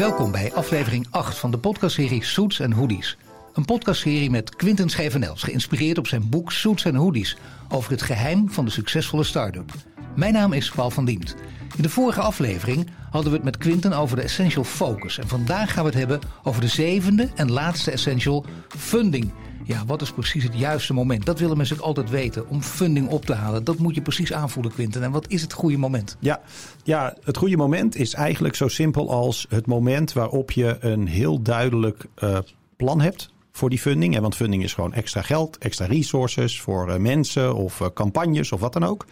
Welkom bij aflevering 8 van de podcastserie Suits and Hoodies. Een podcastserie met Quinten Schevenels, geïnspireerd op zijn boek Suits and Hoodies over het geheim van de succesvolle start-up. Mijn naam is Paul van Diemt. In de vorige aflevering hadden we het met Quinten over de essential focus. En vandaag gaan we het hebben over de zevende en laatste essential funding. Ja, wat is precies het juiste moment? Dat willen mensen altijd weten. Om funding op te halen. Dat moet je precies aanvoelen, Quinten. En wat is het goede moment? Ja, ja, het goede moment is eigenlijk zo simpel als het moment waarop je een heel duidelijk uh, plan hebt voor die funding. En want funding is gewoon extra geld, extra resources voor uh, mensen of uh, campagnes of wat dan ook.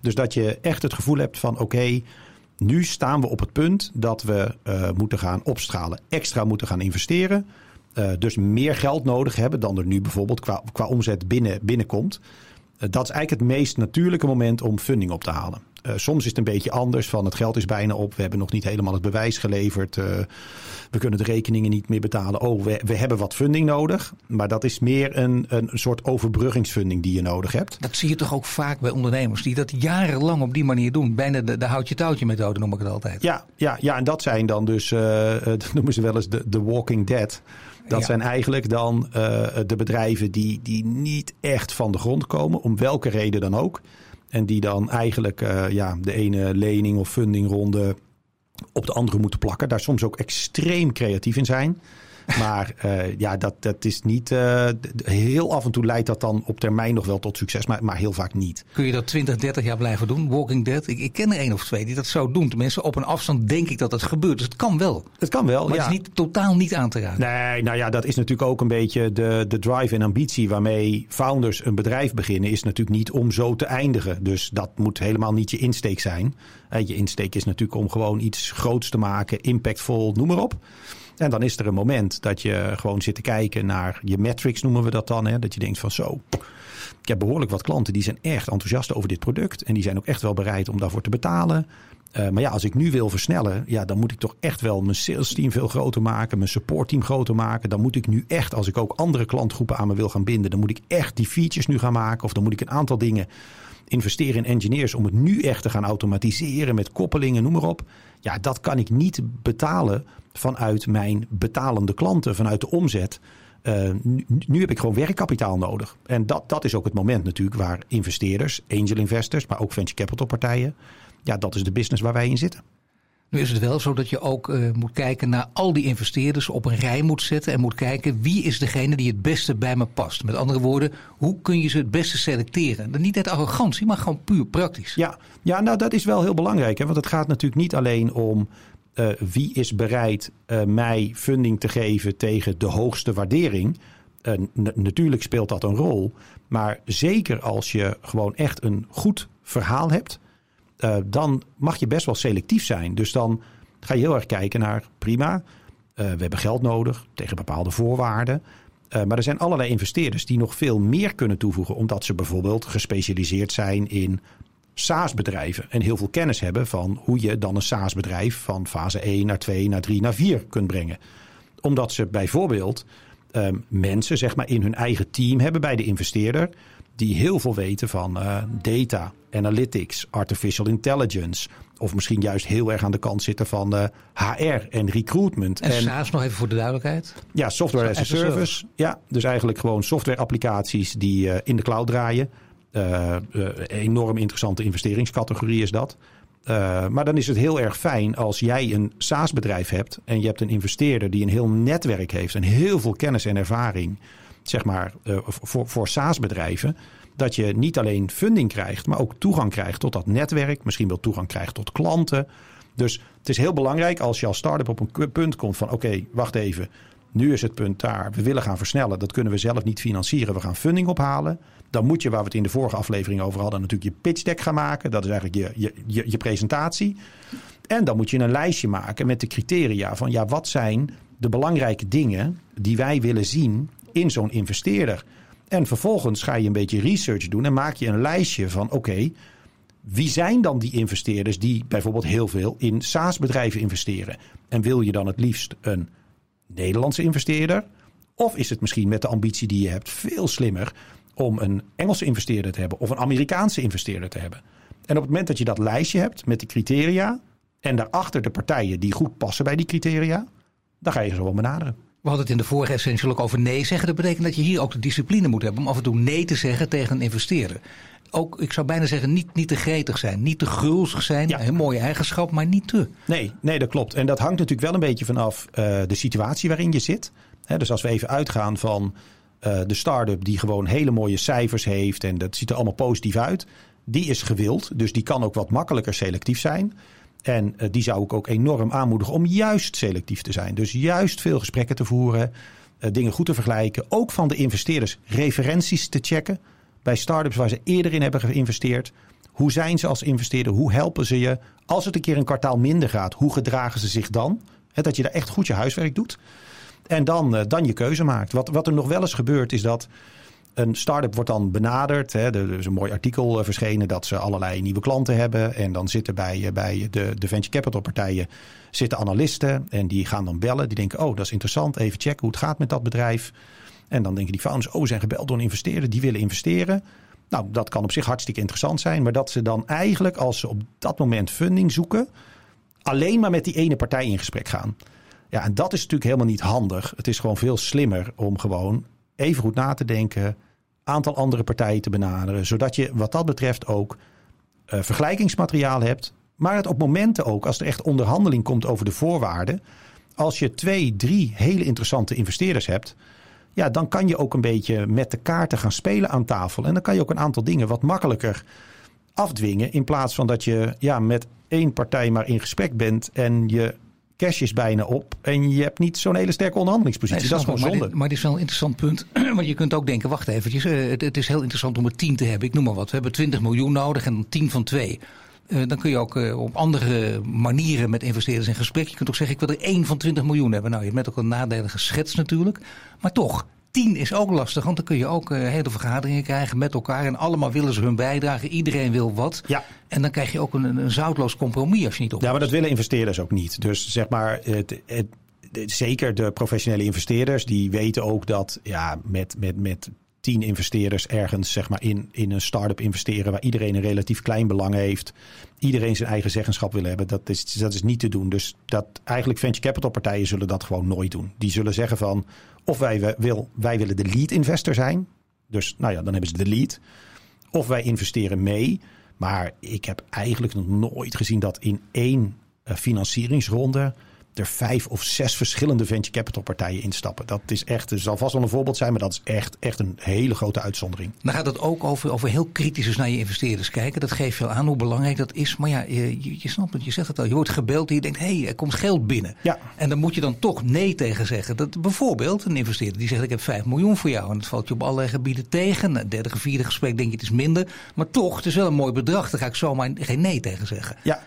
Dus dat je echt het gevoel hebt van oké, nu staan we op het punt dat we moeten gaan opstralen, extra moeten gaan investeren. Uh, dus meer geld nodig hebben dan er nu bijvoorbeeld qua, qua omzet binnen, binnenkomt. Uh, dat is eigenlijk het meest natuurlijke moment om funding op te halen. Uh, soms is het een beetje anders van het geld is bijna op. We hebben nog niet helemaal het bewijs geleverd. we kunnen de rekeningen niet meer betalen. Oh, we, we hebben wat funding nodig. Maar dat is meer een, een soort overbruggingsfunding die je nodig hebt. Dat zie je toch ook vaak bij ondernemers die dat jarenlang op die manier doen. Bijna de, de houtje-touwtje methode noem ik het altijd. Ja, ja, ja en dat zijn dan dus, dat noemen ze wel eens de, de walking dead. Dat zijn eigenlijk dan uh, de bedrijven die, die niet echt van de grond komen, om welke reden dan ook. En die dan eigenlijk uh, ja, de ene lening of fundingronde op de andere moeten plakken. Daar soms ook extreem creatief in zijn. Maar uh, ja, dat, dat is niet. Uh, heel af en toe leidt dat dan op termijn nog wel tot succes, maar, maar heel vaak niet. Kun je dat 20, 30 jaar blijven doen? Walking Dead? Ik, ik ken er één of twee die dat zo doen. Tenminste, op een afstand denk ik dat het gebeurt. Dus het kan wel. Het kan wel. Maar ja. het is niet, totaal niet aan te raken. Nee, nou ja, dat is natuurlijk ook een beetje de, de drive en ambitie waarmee founders een bedrijf beginnen. Is natuurlijk niet om zo te eindigen. Dus dat moet helemaal niet je insteek zijn. Je insteek is natuurlijk om gewoon iets groots te maken, impactvol, noem maar op. En dan is er een moment dat je gewoon zit te kijken naar je metrics, noemen we dat dan. Hè? Dat je denkt van zo, ik heb behoorlijk wat klanten die zijn echt enthousiast over dit product. En die zijn ook echt wel bereid om daarvoor te betalen. Uh, maar ja, als ik nu wil versnellen, ja, dan moet ik toch echt wel mijn sales team veel groter maken, mijn support team groter maken. Dan moet ik nu echt, als ik ook andere klantgroepen aan me wil gaan binden, dan moet ik echt die features nu gaan maken. Of dan moet ik een aantal dingen investeren in engineers om het nu echt te gaan automatiseren met koppelingen, noem maar op. Ja, dat kan ik niet betalen vanuit mijn betalende klanten, vanuit de omzet. Uh, nu, nu, heb ik gewoon werkkapitaal nodig. En dat, dat is ook het moment natuurlijk waar investeerders, angel investors, maar ook venture capital partijen. Ja, dat is de business waar wij in zitten. Nu is het wel zo dat je ook uh, moet kijken naar al die investeerders op een rij moet zetten en moet kijken wie is degene die het beste bij me past. Met andere woorden, hoe kun je ze het beste selecteren? Niet uit arrogantie, maar gewoon puur praktisch. Ja, ja nou dat is wel heel belangrijk. Hè? Want het gaat natuurlijk niet alleen om uh, wie is bereid uh, mij funding te geven tegen de hoogste waardering. natuurlijk speelt dat een rol. Maar zeker als je gewoon echt een goed verhaal hebt uh, dan mag je best wel selectief zijn. Dus dan ga je heel erg kijken naar prima. Uh, we hebben geld nodig tegen bepaalde voorwaarden. Uh, maar er zijn allerlei investeerders die nog veel meer kunnen toevoegen, omdat ze bijvoorbeeld gespecialiseerd zijn in SaaS-bedrijven en heel veel kennis hebben van hoe je dan een SaaS-bedrijf van fase 1 naar 2 naar 3 naar 4 kunt brengen. Omdat ze bijvoorbeeld um, mensen zeg maar, in hun eigen team hebben bij de investeerder die heel veel weten van uh, data, analytics, artificial intelligence. Of misschien juist heel erg aan de kant zitten van uh, HR en recruitment. En, en SaaS nog even voor de duidelijkheid? Ja, software as a service. service. Ja, dus eigenlijk gewoon software applicaties die uh, in de cloud draaien. enorm interessante investeringscategorie is dat. Uh, maar dan is het heel erg fijn als jij een SaaS-bedrijf hebt en je hebt een investeerder die een heel netwerk heeft en heel veel kennis en ervaring zeg maar, uh, voor, voor SaaS-bedrijven. Dat je niet alleen funding krijgt, maar ook toegang krijgt tot dat netwerk. Misschien wel toegang krijgt tot klanten. Dus het is heel belangrijk als je als start-up op een punt komt van: oké, wacht even. Nu is het punt daar. We willen gaan versnellen. Dat kunnen we zelf niet financieren. We gaan funding ophalen. Dan moet je, waar we het in de vorige aflevering over hadden, natuurlijk je pitch deck gaan maken. Dat is eigenlijk je, je, je, presentatie. En dan moet je een lijstje maken met de criteria van ja, wat zijn de belangrijke dingen die wij willen zien in zo'n investeerder. En vervolgens ga je een beetje research doen en maak je een lijstje van: oké, wie zijn dan die investeerders die bijvoorbeeld heel veel in SaaS-bedrijven investeren? En wil je dan het liefst een Nederlandse investeerder? Of is het misschien met de ambitie die je hebt veel slimmer om een Engelse investeerder te hebben of een Amerikaanse investeerder te hebben? En op het moment dat je dat lijstje hebt met de criteria, En daarachter de partijen die goed passen bij die criteria, dan ga je ze wel benaderen. We hadden het in de vorige essential ook over nee zeggen. Dat betekent dat je hier ook de discipline moet hebben om af en toe nee te zeggen tegen een investeerder. Ook, ik zou bijna zeggen, niet, niet te gretig zijn, niet te gulzig zijn. Ja. Een mooie eigenschap, maar niet te. Nee, nee, dat klopt. En dat hangt natuurlijk wel een beetje vanaf uh, de situatie waarin je zit. dus als we even uitgaan van uh, de start-up die gewoon hele mooie cijfers heeft en dat ziet er allemaal positief uit. Die is gewild, dus die kan ook wat makkelijker selectief zijn. En uh, die zou ik ook enorm aanmoedigen om juist selectief te zijn. Dus juist veel gesprekken te voeren, uh, dingen goed te vergelijken. Ook van de investeerders referenties te checken. Bij start-ups waar ze eerder in hebben geïnvesteerd. Hoe zijn ze als investeerder? Hoe helpen ze je? Als het een keer een kwartaal minder gaat, hoe gedragen ze zich dan? Dat je daar echt goed je huiswerk doet. En dan, uh, dan je keuze maakt. Wat, wat er nog wel eens gebeurt is dat een start-up wordt dan benaderd. Hè, er is een mooi artikel eh, verschenen dat ze allerlei nieuwe klanten hebben. En dan zitten bij, eh, bij de, de venture capital partijen zitten analisten. En die gaan dan bellen. Die denken, oh dat is interessant. Even checken hoe het gaat met dat bedrijf. En dan denken die founders, oh zijn gebeld door een investeerder. Die willen investeren. Nou, dat kan op zich hartstikke interessant zijn. Maar dat ze dan eigenlijk, als ze op dat moment funding zoeken... alleen maar met die ene partij in gesprek gaan. Ja, en dat is natuurlijk helemaal niet handig. Het is gewoon veel slimmer om gewoon even goed na te denken, aantal andere partijen te benaderen, zodat je wat dat betreft ook uh, vergelijkingsmateriaal hebt, maar het op momenten ook, als er echt onderhandeling komt over de voorwaarden, als je twee, drie hele interessante investeerders hebt, ja, dan kan je ook een beetje met de kaarten gaan spelen aan tafel. En dan kan je ook een aantal dingen wat makkelijker afdwingen. In plaats van dat je ja, met één partij maar in gesprek bent en je cash is bijna op. En je hebt niet zo'n hele sterke onderhandelingspositie. dat is gewoon zonde. Maar dit, maar dit, is wel een interessant punt. Want je kunt ook denken, wacht eventjes. Uh, het, het, is heel interessant om er 10 te hebben. Ik noem maar wat. We hebben 20 miljoen nodig en dan 10 van 2. Uh, dan kun je ook uh, op andere manieren met investeerders in gesprek. Je kunt ook zeggen, ik wil er 1 van 20 miljoen hebben. Nou, je hebt met ook een nadelen geschetst natuurlijk. Maar toch, 10 is ook lastig, want dan kun je ook uh, hele vergaderingen krijgen met elkaar. En allemaal willen ze hun bijdrage. Iedereen wil wat. Ja. En dan krijg je ook een, een zoutloos compromis als je niet op. Ja, maar dat willen investeerders ook niet. Dus zeg maar, het, het, zeker de professionele investeerders, die weten ook dat ja, met, met, met tien investeerders ergens zeg maar, in, in een start-up investeren waar iedereen een relatief klein belang heeft. Iedereen zijn eigen zeggenschap wil hebben. Dat is, dat is niet te doen. Dus dat eigenlijk venture capital partijen zullen dat gewoon nooit doen. Die zullen zeggen van of wij, wil, wij willen de lead investor zijn. Dus nou ja, dan hebben ze de lead. Of wij investeren mee. Maar ik heb eigenlijk nog nooit gezien dat in één uh, financieringsronde er vijf of zes verschillende venture capital partijen instappen. Dat is echt, er zal vast wel een voorbeeld zijn, maar dat is echt, echt een hele grote uitzondering. Dan gaat het ook over, over heel kritisch naar je investeerders kijken. Dat geeft veel aan hoe belangrijk dat is. Maar ja, je, je, snapt het, je zegt het al. Je wordt gebeld en je denkt, hé, hey, er komt geld binnen. Ja. En dan moet je dan toch nee tegen zeggen. Dat bijvoorbeeld een investeerder die zegt, ik heb 5 miljoen voor jou. En dat valt je op allerlei gebieden tegen. Na derde, vierde gesprek denk je, het is minder. Maar toch, het is wel een mooi bedrag. Daar ga ik zomaar geen nee tegen zeggen. Ja,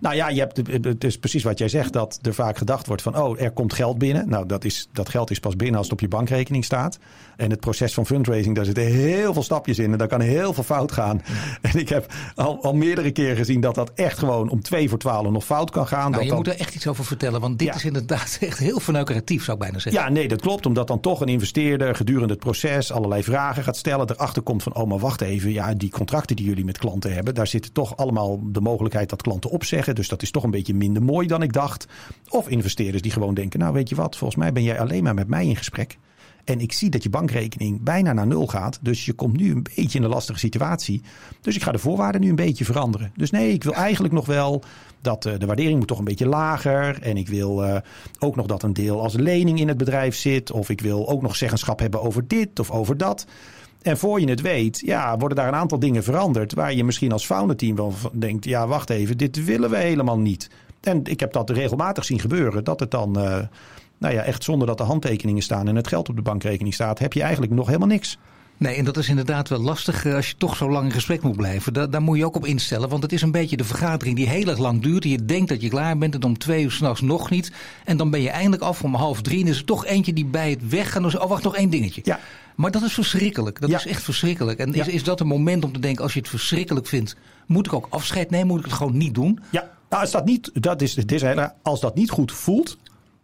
nou ja, je hebt, het is precies wat jij zegt, dat er vaak gedacht wordt van, oh, er komt geld binnen. Nou, dat, is, dat geld is pas binnen als het op je bankrekening staat. En het proces van fundraising, daar zitten heel veel stapjes in en daar kan heel veel fout gaan. En ik heb al, al meerdere keren gezien dat dat echt gewoon om twee voor twaalf nog fout kan gaan. Nou, dat je dan, moet er echt iets over vertellen, want dit is inderdaad echt heel verneukeratief, zou ik bijna zeggen. Ja, nee, dat klopt. Omdat dan toch een investeerder gedurende het proces allerlei vragen gaat stellen. Erachter komt van, oh, maar wacht even. Ja, die contracten die jullie met klanten hebben, daar zit toch allemaal de mogelijkheid dat klanten opzeggen. Dus dat is toch een beetje minder mooi dan ik dacht. Of investeerders die gewoon denken, nou weet je wat, volgens mij ben jij alleen maar met mij in gesprek. En ik zie dat je bankrekening bijna naar nul gaat. Dus je komt nu een beetje in een lastige situatie. Dus ik ga de voorwaarden nu een beetje veranderen. Dus nee, ik wil eigenlijk nog wel dat uh, de waardering moet toch een beetje lager. En ik wil uh, ook nog dat een deel als lening in het bedrijf zit. Of ik wil ook nog zeggenschap hebben over dit of over dat. En voor je het weet, ja, worden daar een aantal dingen veranderd. Waar je misschien als founderteam wel denkt: ja, wacht even, dit willen we helemaal niet. En ik heb dat regelmatig zien gebeuren. Dat het dan, uh, nou ja, echt zonder dat de handtekeningen staan en het geld op de bankrekening staat, heb je eigenlijk nog helemaal niks. Nee, en dat is inderdaad wel lastig eh, als je toch zo lang in gesprek moet blijven. Da daar moet je ook op instellen, want het is een beetje de vergadering die heel erg lang duurt. Je denkt dat je klaar bent en om twee uur s'nachts nog niet. En dan ben je eindelijk af om half drie en is er toch eentje die bij het weggaan. Dus, oh, wacht, nog één dingetje. Ja. Maar dat is verschrikkelijk. Dat ja. is echt verschrikkelijk. En is, is dat een moment om te denken, als je het verschrikkelijk vindt, moet ik ook afscheid nemen? Moet ik het gewoon niet doen? Ja, nou, als dat niet, dat is, het is, als dat niet goed voelt,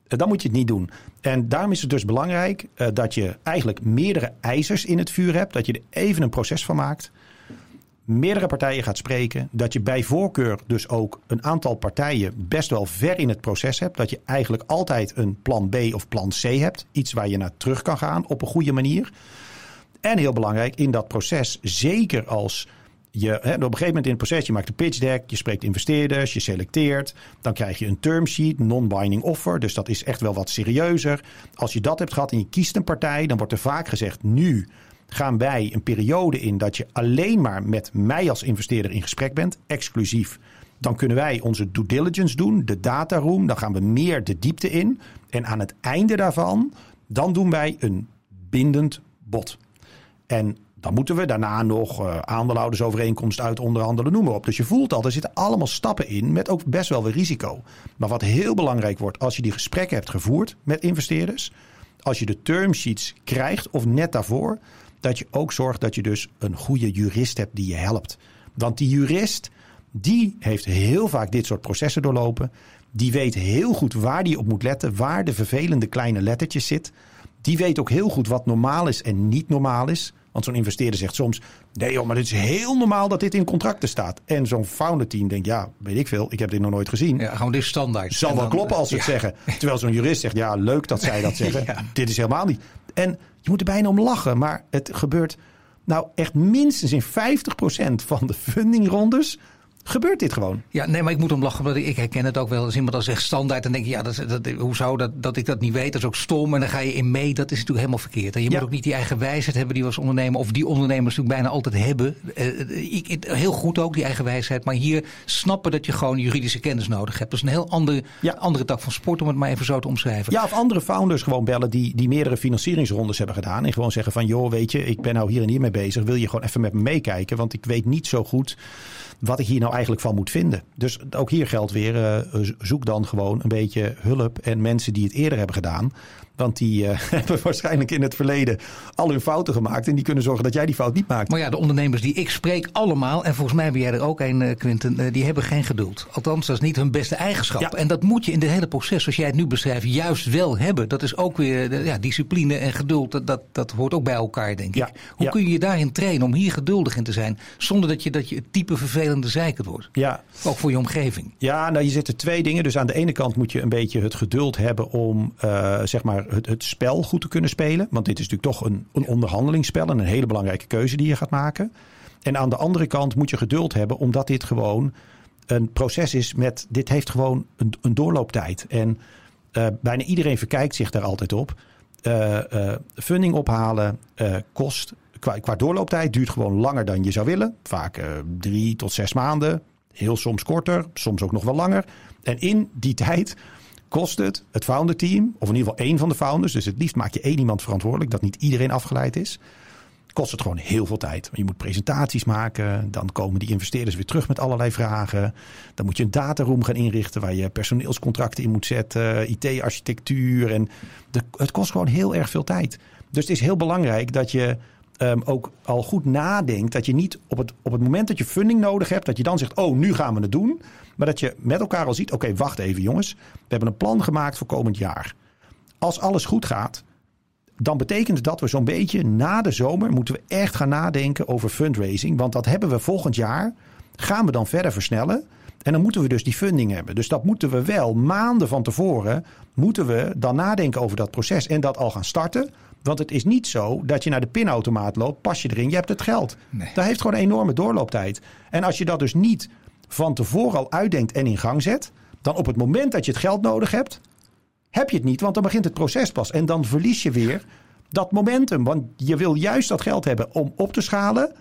eh, dan moet je het niet doen. En daarom is het dus belangrijk uh, dat je eigenlijk meerdere ijzers in het vuur hebt. Dat je er even een proces van maakt. Meerdere partijen gaat spreken. Dat je bij voorkeur dus ook een aantal partijen best wel ver in het proces hebt. Dat je eigenlijk altijd een plan B of plan C hebt. Iets waar je naar terug kan gaan op een goede manier. En heel belangrijk, in dat proces, zeker als je hè, op een gegeven moment in het proces, je maakt een pitch deck, je spreekt investeerders, je selecteert. Dan krijg je een term sheet, non-binding offer. Dus dat is echt wel wat serieuzer. Als je dat hebt gehad en je kiest een partij, dan wordt er vaak gezegd: nu gaan wij een periode in dat je alleen maar met mij als investeerder in gesprek bent, exclusief. Dan kunnen wij onze due diligence doen, de data room. Dan gaan we meer de diepte in. En aan het einde daarvan, dan doen wij een bindend bod. En dan moeten we daarna nog uh, aandeelhoudersovereenkomst uit onderhandelen, noem maar op. Dus je voelt al, er zitten allemaal stappen in met ook best wel weer risico. Maar wat heel belangrijk wordt als je die gesprekken hebt gevoerd met investeerders, als je de term sheets krijgt of net daarvoor, dat je ook zorgt dat je dus een goede jurist hebt die je helpt. Want die jurist, die heeft heel vaak dit soort processen doorlopen. Die weet heel goed waar die op moet letten, waar de vervelende kleine lettertjes zit. Die weet ook heel goed wat normaal is en niet normaal is. Want zo'n investeerder zegt soms: nee, joh, maar het is heel normaal dat dit in contracten staat. En zo'n founder team denkt: ja, weet ik veel, ik heb dit nog nooit gezien. Ja, gewoon dit standaard. Zal wel kloppen als ze het zeggen. Terwijl zo'n jurist zegt: ja, leuk dat zij dat zeggen. Dit is helemaal niet. En je moet er bijna om lachen, maar het gebeurt nou echt minstens in 50% van de fundingrondes gebeurt dit gewoon. Ja, nee, maar ik moet om lachen, want ik herken het ook wel. Als iemand dan zegt standaard, dan denk je, ja, dat, dat, hoe zou dat, dat ik dat niet weet? Dat is ook stom en dan ga je in mee. Dat is natuurlijk helemaal verkeerd. En je moet ook niet die eigen wijsheid hebben die we als ondernemer, of die ondernemers natuurlijk bijna altijd hebben. Uh, ik, heel goed ook, die eigen wijsheid. Maar hier snappen dat je gewoon juridische kennis nodig hebt. Dat is een heel andere, ja. andere tak van sport, om het maar even zo te omschrijven. Ja, of andere founders gewoon bellen die, die meerdere financieringsrondes hebben gedaan. En gewoon zeggen van, joh, weet je, ik ben nou hier en hier mee bezig. Wil je gewoon even met me meekijken? Want ik weet niet zo goed wat ik hier nou eigenlijk van moet vinden. Dus ook hier geldt weer, uh, zoek dan gewoon een beetje hulp en mensen die het eerder hebben gedaan. Want die uh, hebben waarschijnlijk in het verleden al hun fouten gemaakt. En die kunnen zorgen dat jij die fout niet maakt. Maar ja, de ondernemers die ik spreek allemaal. En volgens mij ben jij er ook een, uh, Quinten. Uh, die hebben geen geduld. Althans, dat is niet hun beste eigenschap. Ja. En dat moet je in het hele proces, zoals jij het nu beschrijft, juist wel hebben. Dat is ook weer ja, discipline en geduld. Dat, dat, dat hoort ook bij elkaar, denk ik. Hoe kun je je daarin trainen om hier geduldig in te zijn? Zonder dat je, dat je het type vervelende zeiker wordt. Ja. Ook voor je omgeving. Ja, nou je zitten twee dingen. Dus aan de ene kant moet je een beetje het geduld hebben om zeg maar het, het spel goed te kunnen spelen. Want dit is natuurlijk toch een, een onderhandelingsspel en een hele belangrijke keuze die je gaat maken. En aan de andere kant moet je geduld hebben, omdat dit gewoon een proces is met. Dit heeft gewoon een, een doorlooptijd. En uh, bijna iedereen verkijkt zich daar altijd op. Uh, funding ophalen kost. Qua, qua, doorlooptijd duurt gewoon langer dan je zou willen. Vaak drie tot zes maanden. Heel soms korter, soms ook nog wel langer. En in die tijd kost het het founder team, of in ieder geval één van de founders, dus het liefst maak je één iemand verantwoordelijk, dat niet iedereen afgeleid is, kost het gewoon heel veel tijd. Je moet presentaties maken, dan komen die investeerders weer terug met allerlei vragen. Dan moet je een dataroom gaan inrichten waar je personeelscontracten in moet zetten, IT-architectuur. En het kost gewoon heel erg veel tijd. Dus het is heel belangrijk dat je um, ook al goed nadenkt. Dat je niet op het, op het moment dat je funding nodig hebt, dat je dan zegt: Oh, nu gaan we het doen. Maar dat je met elkaar al ziet: Oké, wacht even, jongens. We hebben een plan gemaakt voor komend jaar. Als alles goed gaat, dan betekent dat we zo'n beetje na de zomer moeten we echt gaan nadenken over fundraising. Want dat hebben we volgend jaar. Gaan we dan verder versnellen? En dan moeten we dus die funding hebben. Dus dat moeten we wel maanden van tevoren. Moeten we dan nadenken over dat proces en dat al gaan starten. Want het is niet zo dat je naar de pinautomaat loopt, pas je erin, je hebt het geld. Nee. Dat heeft gewoon een enorme doorlooptijd. En als je dat dus niet van tevoren al uitdenkt en in gang zet, dan op het moment dat je het geld nodig hebt, heb je het niet, want dan begint het proces pas. En dan verlies je weer dat momentum. Want je wil juist dat geld hebben om op te schalen.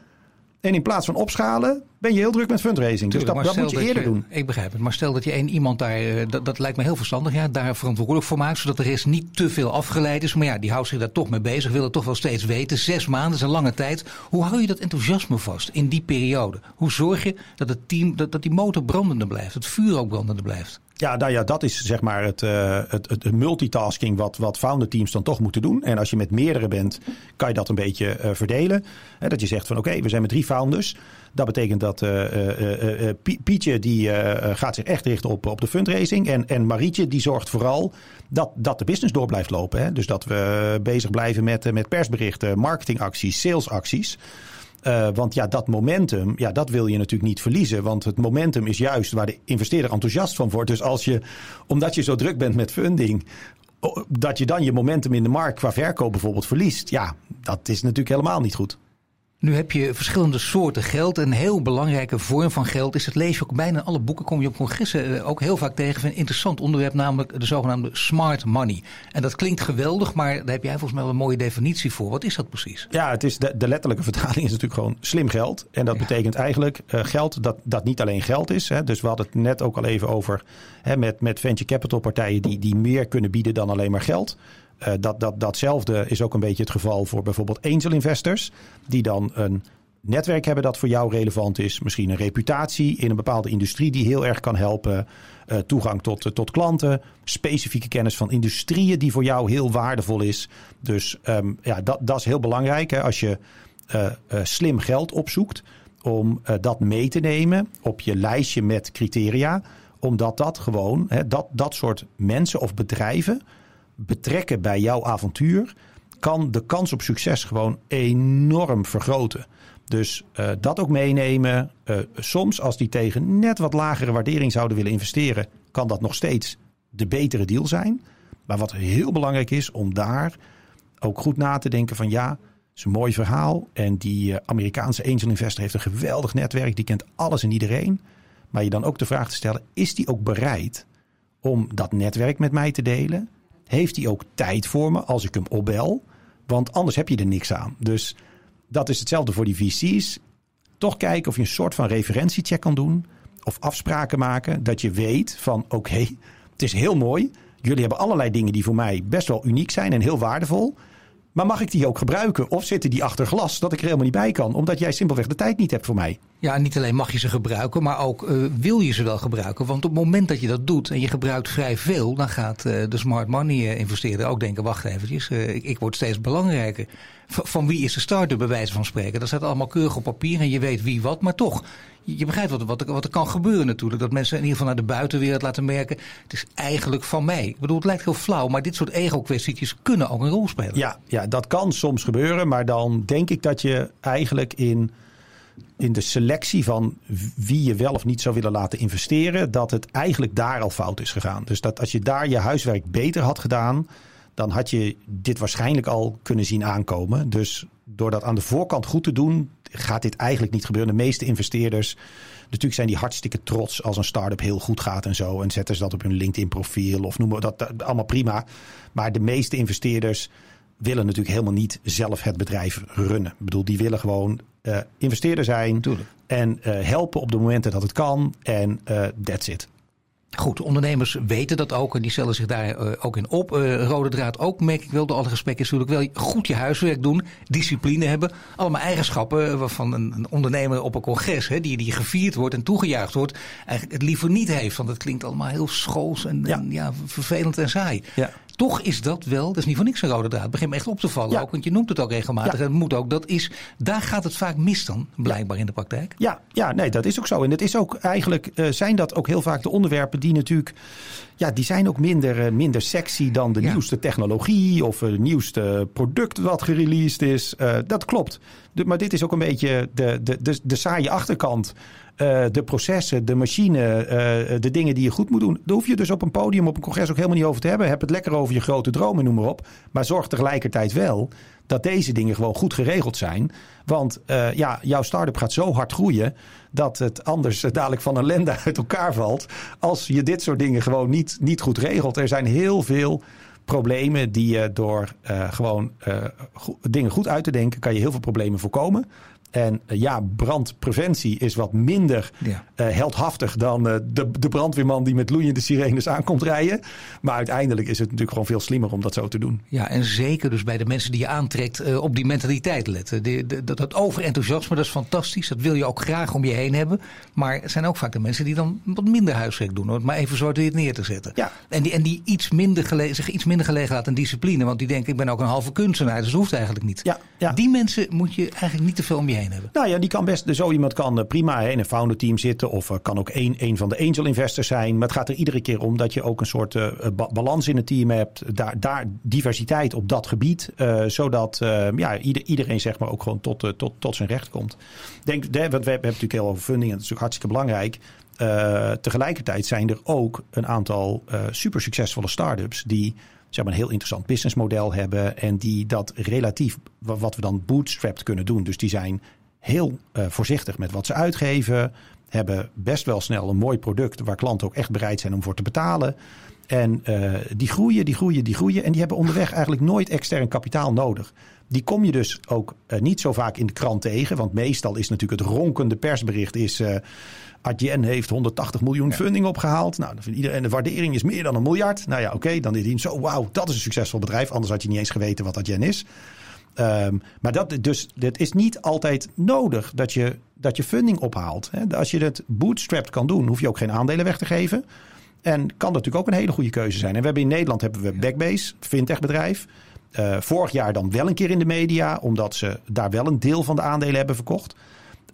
En in plaats van opschalen, ben je heel druk met fundraising. dus dat, dat moet je eerder doen. Ik begrijp het. Maar stel dat je één iemand daar, eh, dat, dat lijkt me heel verstandig, ja, daar verantwoordelijk voor maakt. Zodat de rest niet te veel afgeleid is. Maar ja, die houdt zich daar toch mee bezig. Wil het toch wel steeds weten. Zes maanden is een lange tijd. Hoe hou je dat enthousiasme vast in die periode? Hoe zorg je dat het team, dat, dat die motor brandende blijft? Het vuur ook brandende blijft? Ja, nou ja, dat is zeg maar het, uh, het, het, multitasking wat, wat founder teams dan toch moeten doen. En als je met meerdere bent, kan je dat een beetje uh, verdelen. He, dat je zegt van oké, we zijn met drie founders. Dat betekent dat uh, Pietje die gaat zich echt richten op, op de fundraising. En, en Marietje die zorgt vooral dat, dat de business door blijft lopen. Hè? Dus dat we bezig blijven met, met persberichten, marketingacties, salesacties. Uh, want ja, dat momentum, ja, dat wil je natuurlijk niet verliezen. Want het momentum is juist waar de investeerder enthousiast van wordt. Dus als je, omdat je zo druk bent met funding, dat je dan je momentum in de markt qua verkoop bijvoorbeeld verliest. Ja, dat is natuurlijk helemaal niet goed. Nu heb je verschillende soorten geld. Een heel belangrijke vorm van geld is, het lees je ook bijna in alle boeken, kom je op congressen eh, ook heel vaak tegen. Een interessant onderwerp, namelijk de zogenaamde smart money. En dat klinkt geweldig, maar daar heb jij volgens mij wel een mooie definitie voor. Wat is dat precies? Ja, het is de, de letterlijke vertaling is natuurlijk gewoon slim geld. En dat betekent eigenlijk uh, geld dat, dat niet alleen geld is. Hè. Dus we hadden het net ook al even over hè, met, met venture capital partijen die, die meer kunnen bieden dan alleen maar geld. Uh, dat, dat, datzelfde is ook een beetje het geval voor bijvoorbeeld angel investors, die dan een netwerk hebben dat voor jou relevant is. Misschien een reputatie in een bepaalde industrie die heel erg kan helpen. Uh, toegang tot, uh, tot klanten, specifieke kennis van industrieën die voor jou heel waardevol is. Dus um, ja, dat, dat is heel belangrijk hè, als je slim geld opzoekt. Om dat mee te nemen op je lijstje met criteria. Omdat dat gewoon, hè, dat, dat soort mensen of bedrijven betrekken bij jouw avontuur, kan de kans op succes gewoon enorm vergroten. Dus uh, dat ook meenemen. Uh, soms als die tegen net wat lagere waardering zouden willen investeren, kan dat nog steeds de betere deal zijn. Maar wat heel belangrijk is om daar ook goed na te denken van ja, is een mooi verhaal. En die uh, Amerikaanse angel investor heeft een geweldig netwerk. Die kent alles en iedereen. Maar je dan ook de vraag te stellen, is die ook bereid om dat netwerk met mij te delen? Heeft hij ook tijd voor me als ik hem opbel? Want anders heb je er niks aan. Dus dat is hetzelfde voor die VC's. Toch kijken of je een soort van referentiecheck kan doen. Of afspraken maken. Dat je weet van oké, het is heel mooi. Jullie hebben allerlei dingen die voor mij best wel uniek zijn en heel waardevol. Maar mag ik die ook gebruiken? Of zitten die achter glas dat ik er helemaal niet bij kan? Omdat jij simpelweg de tijd niet hebt voor mij. Ja, niet alleen mag je ze gebruiken, maar ook uh, wil je ze wel gebruiken. Want op het moment dat je dat doet en je gebruikt vrij veel, dan gaat uh, de smart money uh, investeerder ook denken: wacht eventjes, ik, ik, word steeds belangrijker. Van wie is de start-up bij wijze van spreken? Dat staat allemaal keurig op papier en je weet wie wat, maar toch. Je begrijpt wat, wat, er kan gebeuren natuurlijk. Dat mensen in ieder geval naar de buitenwereld laten merken. Het is eigenlijk van mij. Ik bedoel, het lijkt heel flauw, maar dit soort ego-kwestietjes kunnen ook een rol spelen. Ja, ja, dat kan soms gebeuren. Maar dan denk ik dat je eigenlijk in in de selectie van wie je wel of niet zou willen laten investeren, dat het eigenlijk daar al fout is gegaan. Dus dat als je daar je huiswerk beter had gedaan, dan had je dit waarschijnlijk al kunnen zien aankomen. Dus door dat aan de voorkant goed te doen, gaat dit eigenlijk niet gebeuren. De meeste investeerders, natuurlijk zijn die hartstikke trots als een start-up heel goed gaat en zo. En zetten ze dat op hun LinkedIn-profiel of noemen dat, dat allemaal prima. Maar de meeste investeerders willen natuurlijk helemaal niet zelf het bedrijf runnen. Ik bedoel, die willen gewoon uh, investeerder zijn Tuurlijk. en uh, helpen op de momenten dat het kan. En uh, that's it. Goed, ondernemers weten dat ook en die stellen zich daar uh, ook in op. Uh, rode draad ook, merk ik wel, door alle gesprekken is natuurlijk wel goed je huiswerk doen, discipline hebben. Allemaal eigenschappen waarvan een, een ondernemer op een congres, hè, die, die gevierd wordt en toegejuicht wordt, eigenlijk het liever niet heeft. Want het klinkt allemaal heel schools en ja. en, ja vervelend en saai. Ja. Toch is dat wel, dat is niet voor niks een rode draad. Het begint me echt op te vallen ja. ook, want je noemt het ook regelmatig. En het moet ook, dat is, daar gaat het vaak mis dan, blijkbaar in de praktijk. Ja, ja nee, dat is ook zo. En het is ook eigenlijk, uh, zijn dat ook heel vaak de onderwerpen die natuurlijk, ja, die zijn ook minder, uh, minder sexy dan de ja. nieuwste technologie of het nieuwste product wat gereleased is. Uh, dat klopt. De, maar dit is ook een beetje de, de, de, de saaie achterkant. Uh, de processen, de machine, uh, de dingen die je goed moet doen. Daar hoef je dus op een podium, op een congres ook helemaal niet over te hebben. Heb het lekker over je grote dromen, noem maar op. Maar zorg tegelijkertijd wel dat deze dingen gewoon goed geregeld zijn. Want uh, ja, jouw start-up gaat zo hard groeien dat het anders dadelijk van een uit elkaar valt. Als je dit soort dingen gewoon niet, niet goed regelt. Er zijn heel veel problemen die je door uh, gewoon go dingen goed uit te denken, kan je heel veel problemen voorkomen. En uh, ja, brandpreventie is wat minder ja. uh, heldhaftig dan uh, de, de brandweerman die met loeiende sirenes aankomt rijden. Maar uiteindelijk is het natuurlijk gewoon veel slimmer om dat zo te doen. Ja, en zeker dus bij de mensen die je aantrekt op die mentaliteit letten. De, de, dat, dat overenthousiasme, dat is fantastisch. Dat wil je ook graag om je heen hebben. Maar het zijn ook vaak de mensen die dan wat minder huiswerk doen. Maar even zo dit neer te zetten. Ja. En die, en die iets minder gele, zich iets minder gelegen laten aan discipline. Want die denken, ik ben ook een halve kunstenaar. Dus dat hoeft eigenlijk niet. Ja, ja. Die mensen moet je eigenlijk niet te veel om je heen Nou ja, die kan best, zo iemand kan prima in een founder team zitten of kan ook een, een van de angel investors zijn. Maar het gaat er iedere keer om dat je ook een soort balans in het team hebt. Daar, daar diversiteit op dat gebied, zodat ja, ieder, iedereen zeg maar ook gewoon tot, tot, tot zijn recht komt. Denk, want we hebben natuurlijk heel over funding en dat is ook hartstikke belangrijk. Tegelijkertijd zijn er ook een aantal super succesvolle start-ups die zeg maar, een heel interessant businessmodel hebben en die dat relatief, wat we dan bootstrapped kunnen doen. Dus die zijn heel uh, voorzichtig met wat ze uitgeven, hebben best wel snel een mooi product waar klanten ook echt bereid zijn om voor te betalen. En die groeien, die groeien, die groeien. En die hebben onderweg eigenlijk nooit extern kapitaal nodig. Die kom je dus ook niet zo vaak in de krant tegen. Want meestal is natuurlijk het ronkende persbericht is Adyen heeft 180 miljoen funding opgehaald. Nou, iedereen de waardering is meer dan een miljard. Nou ja, oké, dan is hij zo, wauw, dat is een succesvol bedrijf. Anders had je niet eens geweten wat Adyen is. Um, maar dat, dus, het is niet altijd nodig dat je, dat je funding ophaalt. Hè. Als je het bootstrapped kan doen, hoef je ook geen aandelen weg te geven. En kan dat natuurlijk ook een hele goede keuze zijn. En we hebben in Nederland hebben we Backbase, fintech bedrijf. Uh, vorig jaar dan wel een keer in de media, omdat ze daar wel een deel van de aandelen hebben verkocht.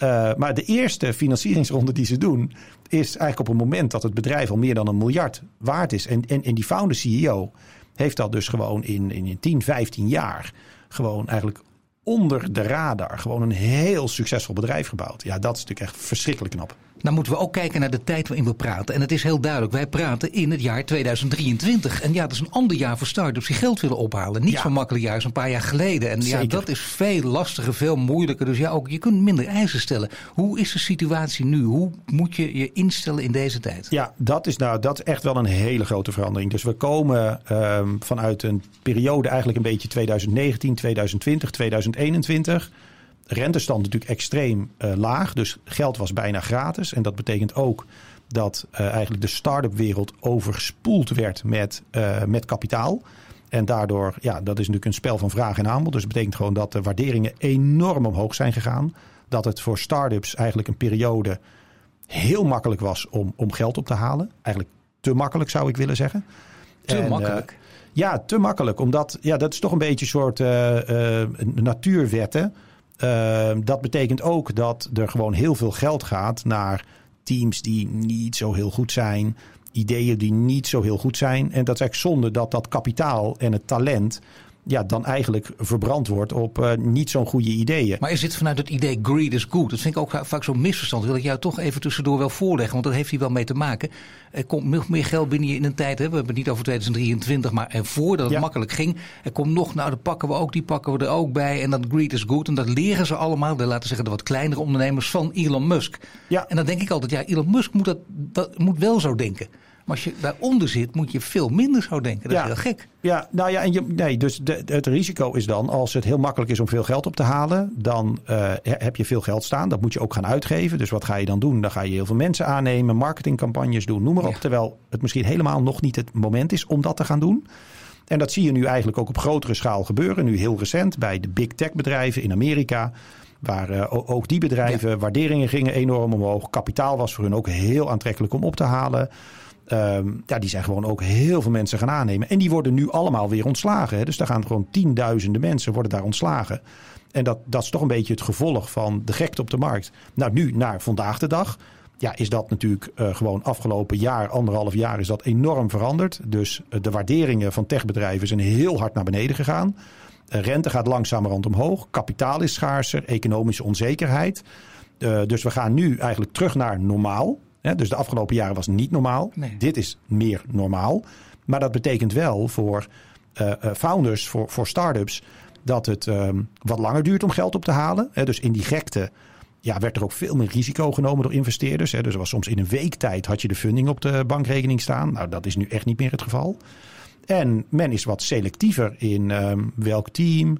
Uh, maar de eerste financieringsronde die ze doen, is eigenlijk op het moment dat het bedrijf al meer dan een miljard waard is. En, en, en die founder CEO heeft dat dus gewoon in, in 10, 15 jaar gewoon eigenlijk onder de radar gewoon een heel succesvol bedrijf gebouwd. Ja, dat is natuurlijk echt verschrikkelijk knap. Nou moeten we ook kijken naar de tijd waarin we praten. En het is heel duidelijk, wij praten in het jaar 2023. En ja, dat is een ander jaar voor start-ups die geld willen ophalen. Niet zo'n makkelijk jaar als een paar jaar geleden. En ja, dat is veel lastiger, veel moeilijker. Dus ja, ook je kunt minder eisen stellen. Hoe is de situatie nu? Hoe moet je je instellen in deze tijd? Ja, dat is, nou, dat is echt wel een hele grote verandering. Dus we komen um, vanuit een periode eigenlijk een beetje 2019, 2020, 2021 rentestand natuurlijk extreem uh, laag. Dus geld was bijna gratis. En dat betekent ook dat uh, eigenlijk de start-up wereld overspoeld werd met, uh, met kapitaal. En daardoor, ja, dat is natuurlijk een spel van vraag en aanbod. Dus dat betekent gewoon dat de waarderingen enorm omhoog zijn gegaan. Dat het voor start-ups eigenlijk een periode heel makkelijk was om, om geld op te halen. Eigenlijk te makkelijk zou ik willen zeggen. Te en, makkelijk? ja, te makkelijk. Omdat ja, dat is toch een beetje een soort natuurwetten. Uh, dat betekent ook dat er gewoon heel veel geld gaat naar teams die niet zo heel goed zijn. Ideeën die niet zo heel goed zijn. En dat is eigenlijk zonde dat dat kapitaal en het talent ja, dan eigenlijk verbrand wordt op uh, niet zo'n goede ideeën. Maar is dit vanuit het idee greed is good? Dat vind ik ook vaak zo'n misverstand. wil ik jou toch even tussendoor wel voorleggen, want dat heeft hier wel mee te maken. Er komt nog meer geld binnen je in een tijd, hè? we hebben het niet over 2023, maar ervoor dat het ja. makkelijk ging. Er komt nog, nou dat pakken we ook, die pakken we er ook bij. En dat greed is good. En dat leren ze allemaal, de, laten we zeggen de wat kleinere ondernemers van Elon Musk. Ja. En dan denk ik altijd, ja, Elon Musk moet, dat, dat, moet wel zo denken. Maar als je daaronder zit, moet je veel minder zo denken. Dat ja. is heel gek. Ja, nou ja, en je, nee, dus de, het risico is dan, als het heel makkelijk is om veel geld op te halen, dan uh, heb je veel geld staan. Dat moet je ook gaan uitgeven. Dus wat ga je dan doen? Dan ga je heel veel mensen aannemen, marketingcampagnes doen, noem maar op. Ja. Terwijl het misschien helemaal nog niet het moment is om dat te gaan doen. En dat zie je nu eigenlijk ook op grotere schaal gebeuren. Nu heel recent bij de big tech bedrijven in Amerika. Waar uh, ook die bedrijven, ja. waarderingen gingen enorm omhoog. Kapitaal was voor hun ook heel aantrekkelijk om op te halen. Um, ja, die zijn gewoon ook heel veel mensen gaan aannemen. En die worden nu allemaal weer ontslagen. Hè. Dus daar gaan gewoon tienduizenden mensen worden daar ontslagen. En dat, dat is toch een beetje het gevolg van de gekte op de markt. Nou, nu naar vandaag de dag. Ja, is dat natuurlijk uh, gewoon afgelopen jaar, anderhalf jaar, is dat enorm veranderd. Dus uh, de waarderingen van techbedrijven zijn heel hard naar beneden gegaan. Rente gaat langzamerhand omhoog. Kapitaal is schaarser. Economische onzekerheid. dus we gaan nu eigenlijk terug naar normaal. Ja, dus de afgelopen jaren was niet normaal. Nee. Dit is meer normaal. Maar dat betekent wel voor uh, founders, voor, voor start-ups, dat het um, wat langer duurt om geld op te halen. Hè, dus in die gekte ja, werd er ook veel meer risico genomen door investeerders. Hè. Dus er was soms in een week tijd had je de funding op de bankrekening staan. Nou, dat is nu echt niet meer het geval. En men is wat selectiever in um, welk team.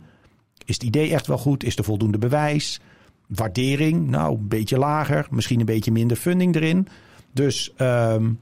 Is het idee echt wel goed? Is er voldoende bewijs? Waardering, nou, een beetje lager. Misschien een beetje minder funding erin. Dus um,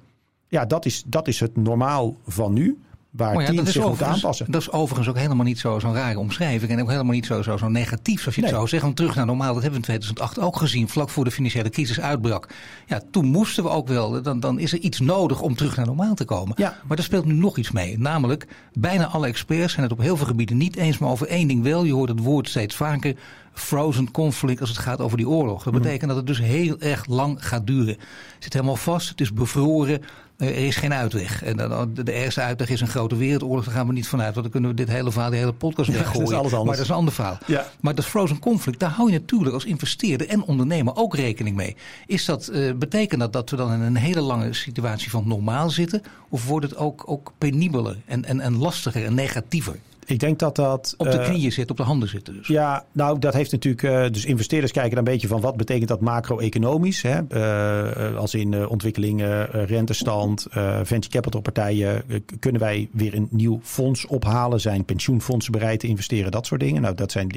ja, dat is, dat is het normaal van nu. Waar oh ja, teams zich moeten aanpassen. Dat is overigens ook helemaal niet zo'n zo rare omschrijving. En ook helemaal niet zo, zo, zo negatief zoals je nee. het zou zeggen. terug naar normaal, dat hebben we in 2008 ook gezien. Vlak voor de financiële crisis uitbrak. Ja, toen moesten we ook wel. Dan, dan is er iets nodig om terug naar normaal te komen. Ja. Maar er speelt nu nog iets mee. Namelijk, bijna alle experts zijn het op heel veel gebieden niet eens. Maar over één ding wel. Je hoort het woord steeds vaker frozen conflict als het gaat over die oorlog. Dat betekent dat het dus heel erg lang gaat duren. Het zit helemaal vast, het is bevroren. Er is geen uitweg. En dan, de eerste uitweg is een grote wereldoorlog. Daar gaan we niet vanuit. Want dan kunnen we dit hele verhaal, de hele podcast weggooien. dat is maar dat is een ander verhaal. Ja. Maar dat frozen conflict, daar hou je natuurlijk als investeerder en ondernemer ook rekening mee. Is dat, uh, betekent dat dat we dan in een hele lange situatie van normaal zitten? Of wordt het ook, ook penibeler en, en, en lastiger en negatiever? Ik denk dat dat... Op de knieën zit, op de handen zitten dus. Ja, nou dat heeft natuurlijk... Uh, dus investeerders kijken dan een beetje van wat betekent dat macro-economisch. Hè? Uh, als in ontwikkelingen, rentestand, venture capital partijen. kunnen wij weer een nieuw fonds ophalen? Zijn pensioenfondsen bereid te investeren? Dat soort dingen. Nou, dat zijn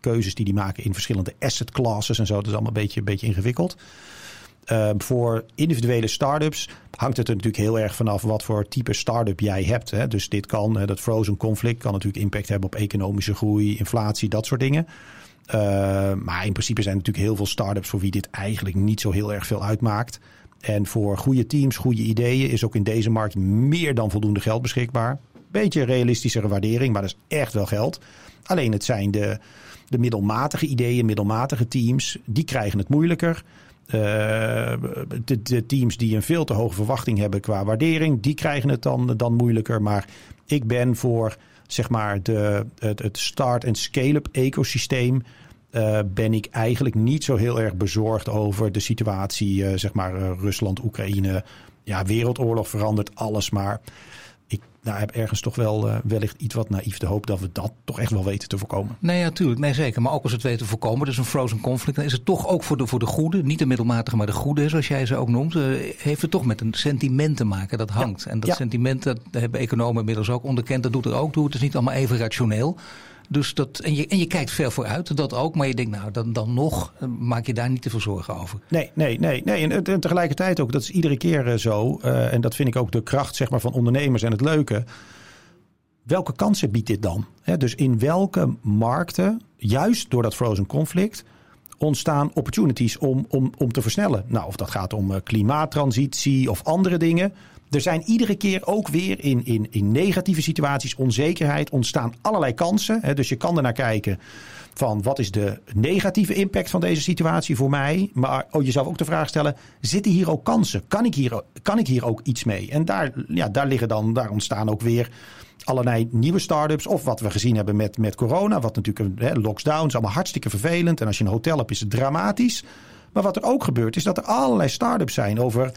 keuzes die die maken in verschillende asset classes en zo. Dat is allemaal een beetje, een beetje ingewikkeld. Uh, voor individuele start-ups hangt het er natuurlijk heel erg vanaf wat voor type start-up jij hebt. Hè. Dus dit kan, dat frozen conflict kan natuurlijk impact hebben op economische groei, inflatie, dat soort dingen. Uh, maar in principe zijn er natuurlijk heel veel start-ups voor wie dit eigenlijk niet zo heel erg veel uitmaakt. En voor goede teams, goede ideeën is ook in deze markt meer dan voldoende geld beschikbaar. Beetje realistischere waardering, maar dat is echt wel geld. Alleen het zijn de, de middelmatige ideeën, middelmatige teams, die krijgen het moeilijker. Uh, de, de, teams die een veel te hoge verwachting hebben qua waardering, die krijgen het dan, dan moeilijker. Maar ik ben voor zeg maar de, het, start- en scale-up ecosysteem. Uh, ben ik eigenlijk niet zo heel erg bezorgd over de situatie, uh, zeg maar Rusland, Oekraïne. Ja, wereldoorlog verandert alles, maar ik nou, heb ergens toch wel uh, wellicht iets wat naïef de hoop dat we dat toch echt wel weten te voorkomen. Nee, ja, tuurlijk. Nee, zeker. Maar ook als we het weten te voorkomen, dus een frozen conflict, dan is het toch ook voor de, voor de goede, niet de middelmatige, maar de goede, zoals jij ze ook noemt, uh, heeft het toch met een sentiment te maken. Dat hangt. Ja. En dat ja. sentiment, dat hebben economen inmiddels ook onderkend, dat doet er ook toe. Het is niet allemaal even rationeel. Dus dat, en, je, en je kijkt ver vooruit, dat ook. Maar je denkt, nou, dan, dan nog maak je daar niet te veel zorgen over. Nee, nee, nee. nee. En, tegelijkertijd ook, dat is iedere keer uh, zo. Uh, en dat vind ik ook de kracht zeg maar, van ondernemers en het leuke. Welke kansen biedt dit dan? He, dus in welke markten, juist door dat frozen conflict, ontstaan opportunities om, om, om te versnellen? Nou, of dat gaat om uh, klimaattransitie of andere dingen. Er zijn iedere keer ook weer in, in, in negatieve situaties, onzekerheid, ontstaan allerlei kansen. Hè? Dus je kan er naar kijken van wat is de negatieve impact van deze situatie voor mij. Maar oh, jezelf ook de vraag stellen, zitten hier ook kansen? Kan ik hier, kan ik hier ook iets mee? En daar, ja, daar, liggen dan, daar ontstaan ook weer allerlei nieuwe start-ups. Of wat we gezien hebben met, met corona. Wat natuurlijk hè, lockdown is allemaal hartstikke vervelend. En als je een hotel hebt is het dramatisch. Maar wat er ook gebeurt is dat er allerlei start-ups zijn over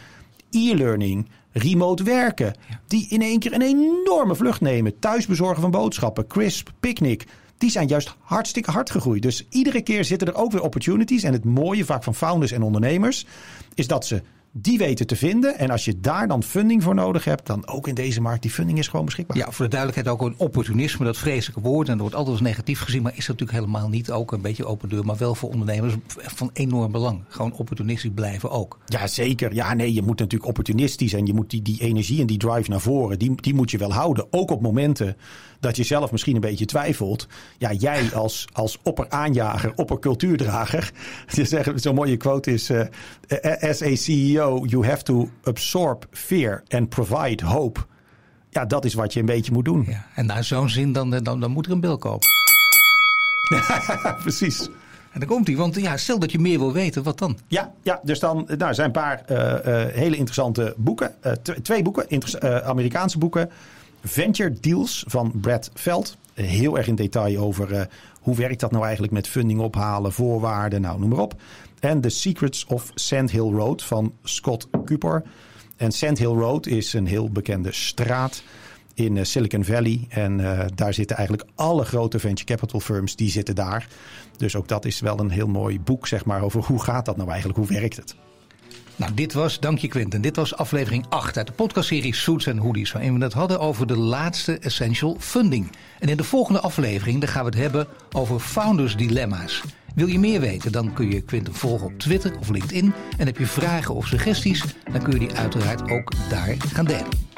e-learning, remote werken. Die in één keer een enorme vlucht nemen. Thuisbezorgen van boodschappen, Crisp, Picnic. Die zijn juist hartstikke hard gegroeid. Dus iedere keer zitten er ook weer opportunities. En het mooie vaak van founders en ondernemers is dat ze die weten te vinden. En als je daar dan funding voor nodig hebt, dan ook in deze markt, die funding is gewoon beschikbaar. Ja, voor de duidelijkheid ook een opportunisme, dat vreselijke woord. En dat wordt altijd als negatief gezien, maar is dat natuurlijk helemaal niet. Ook een beetje open deur, maar wel voor ondernemers van enorm belang. Gewoon opportunistisch blijven ook. Ja, zeker. Ja, nee, je moet natuurlijk opportunistisch en je moet die, die energie en die drive naar voren, die, die moet je wel houden. Ook op momenten dat je zelf misschien een beetje twijfelt. Ja, jij als, als opperaanjager, oppercultuurdrager. Zo'n mooie quote is: uh, CEO, you have to absorb fear and provide hope. Ja, dat is wat je een beetje moet doen. Ja, en naar zo'n zin, dan, dan, dan moet er een bil kopen. Precies. En dan komt hij, want ja, stel dat je meer wil weten, wat dan? Ja, ja dus dan nou, zijn een paar uh, uh, hele interessante boeken. Uh, twee boeken, Amerikaanse boeken. Venture Deals van Brad Veld. Heel erg in detail over hoe werkt dat nou eigenlijk met funding ophalen, voorwaarden, nou noem maar op. En The Secrets of Sand Hill Road van Scott Cooper. En Sand Hill Road is een heel bekende straat in uh, Silicon Valley. En uh, daar zitten eigenlijk alle grote venture capital firms, die zitten daar. Dus ook dat is wel een heel mooi boek, zeg maar, over hoe gaat dat nou eigenlijk, hoe werkt het. Nou, dit was, dank je Quinten, dit was aflevering 8 uit de podcastserie Suits en Hoodies, waarin we het hadden over de laatste essential funding. En in de volgende aflevering dan gaan we het hebben over founders dilemma's. Wil je meer weten, dan kun je Quinten volgen op Twitter of LinkedIn. En heb je vragen of suggesties, dan kun je die uiteraard ook daar gaan delen.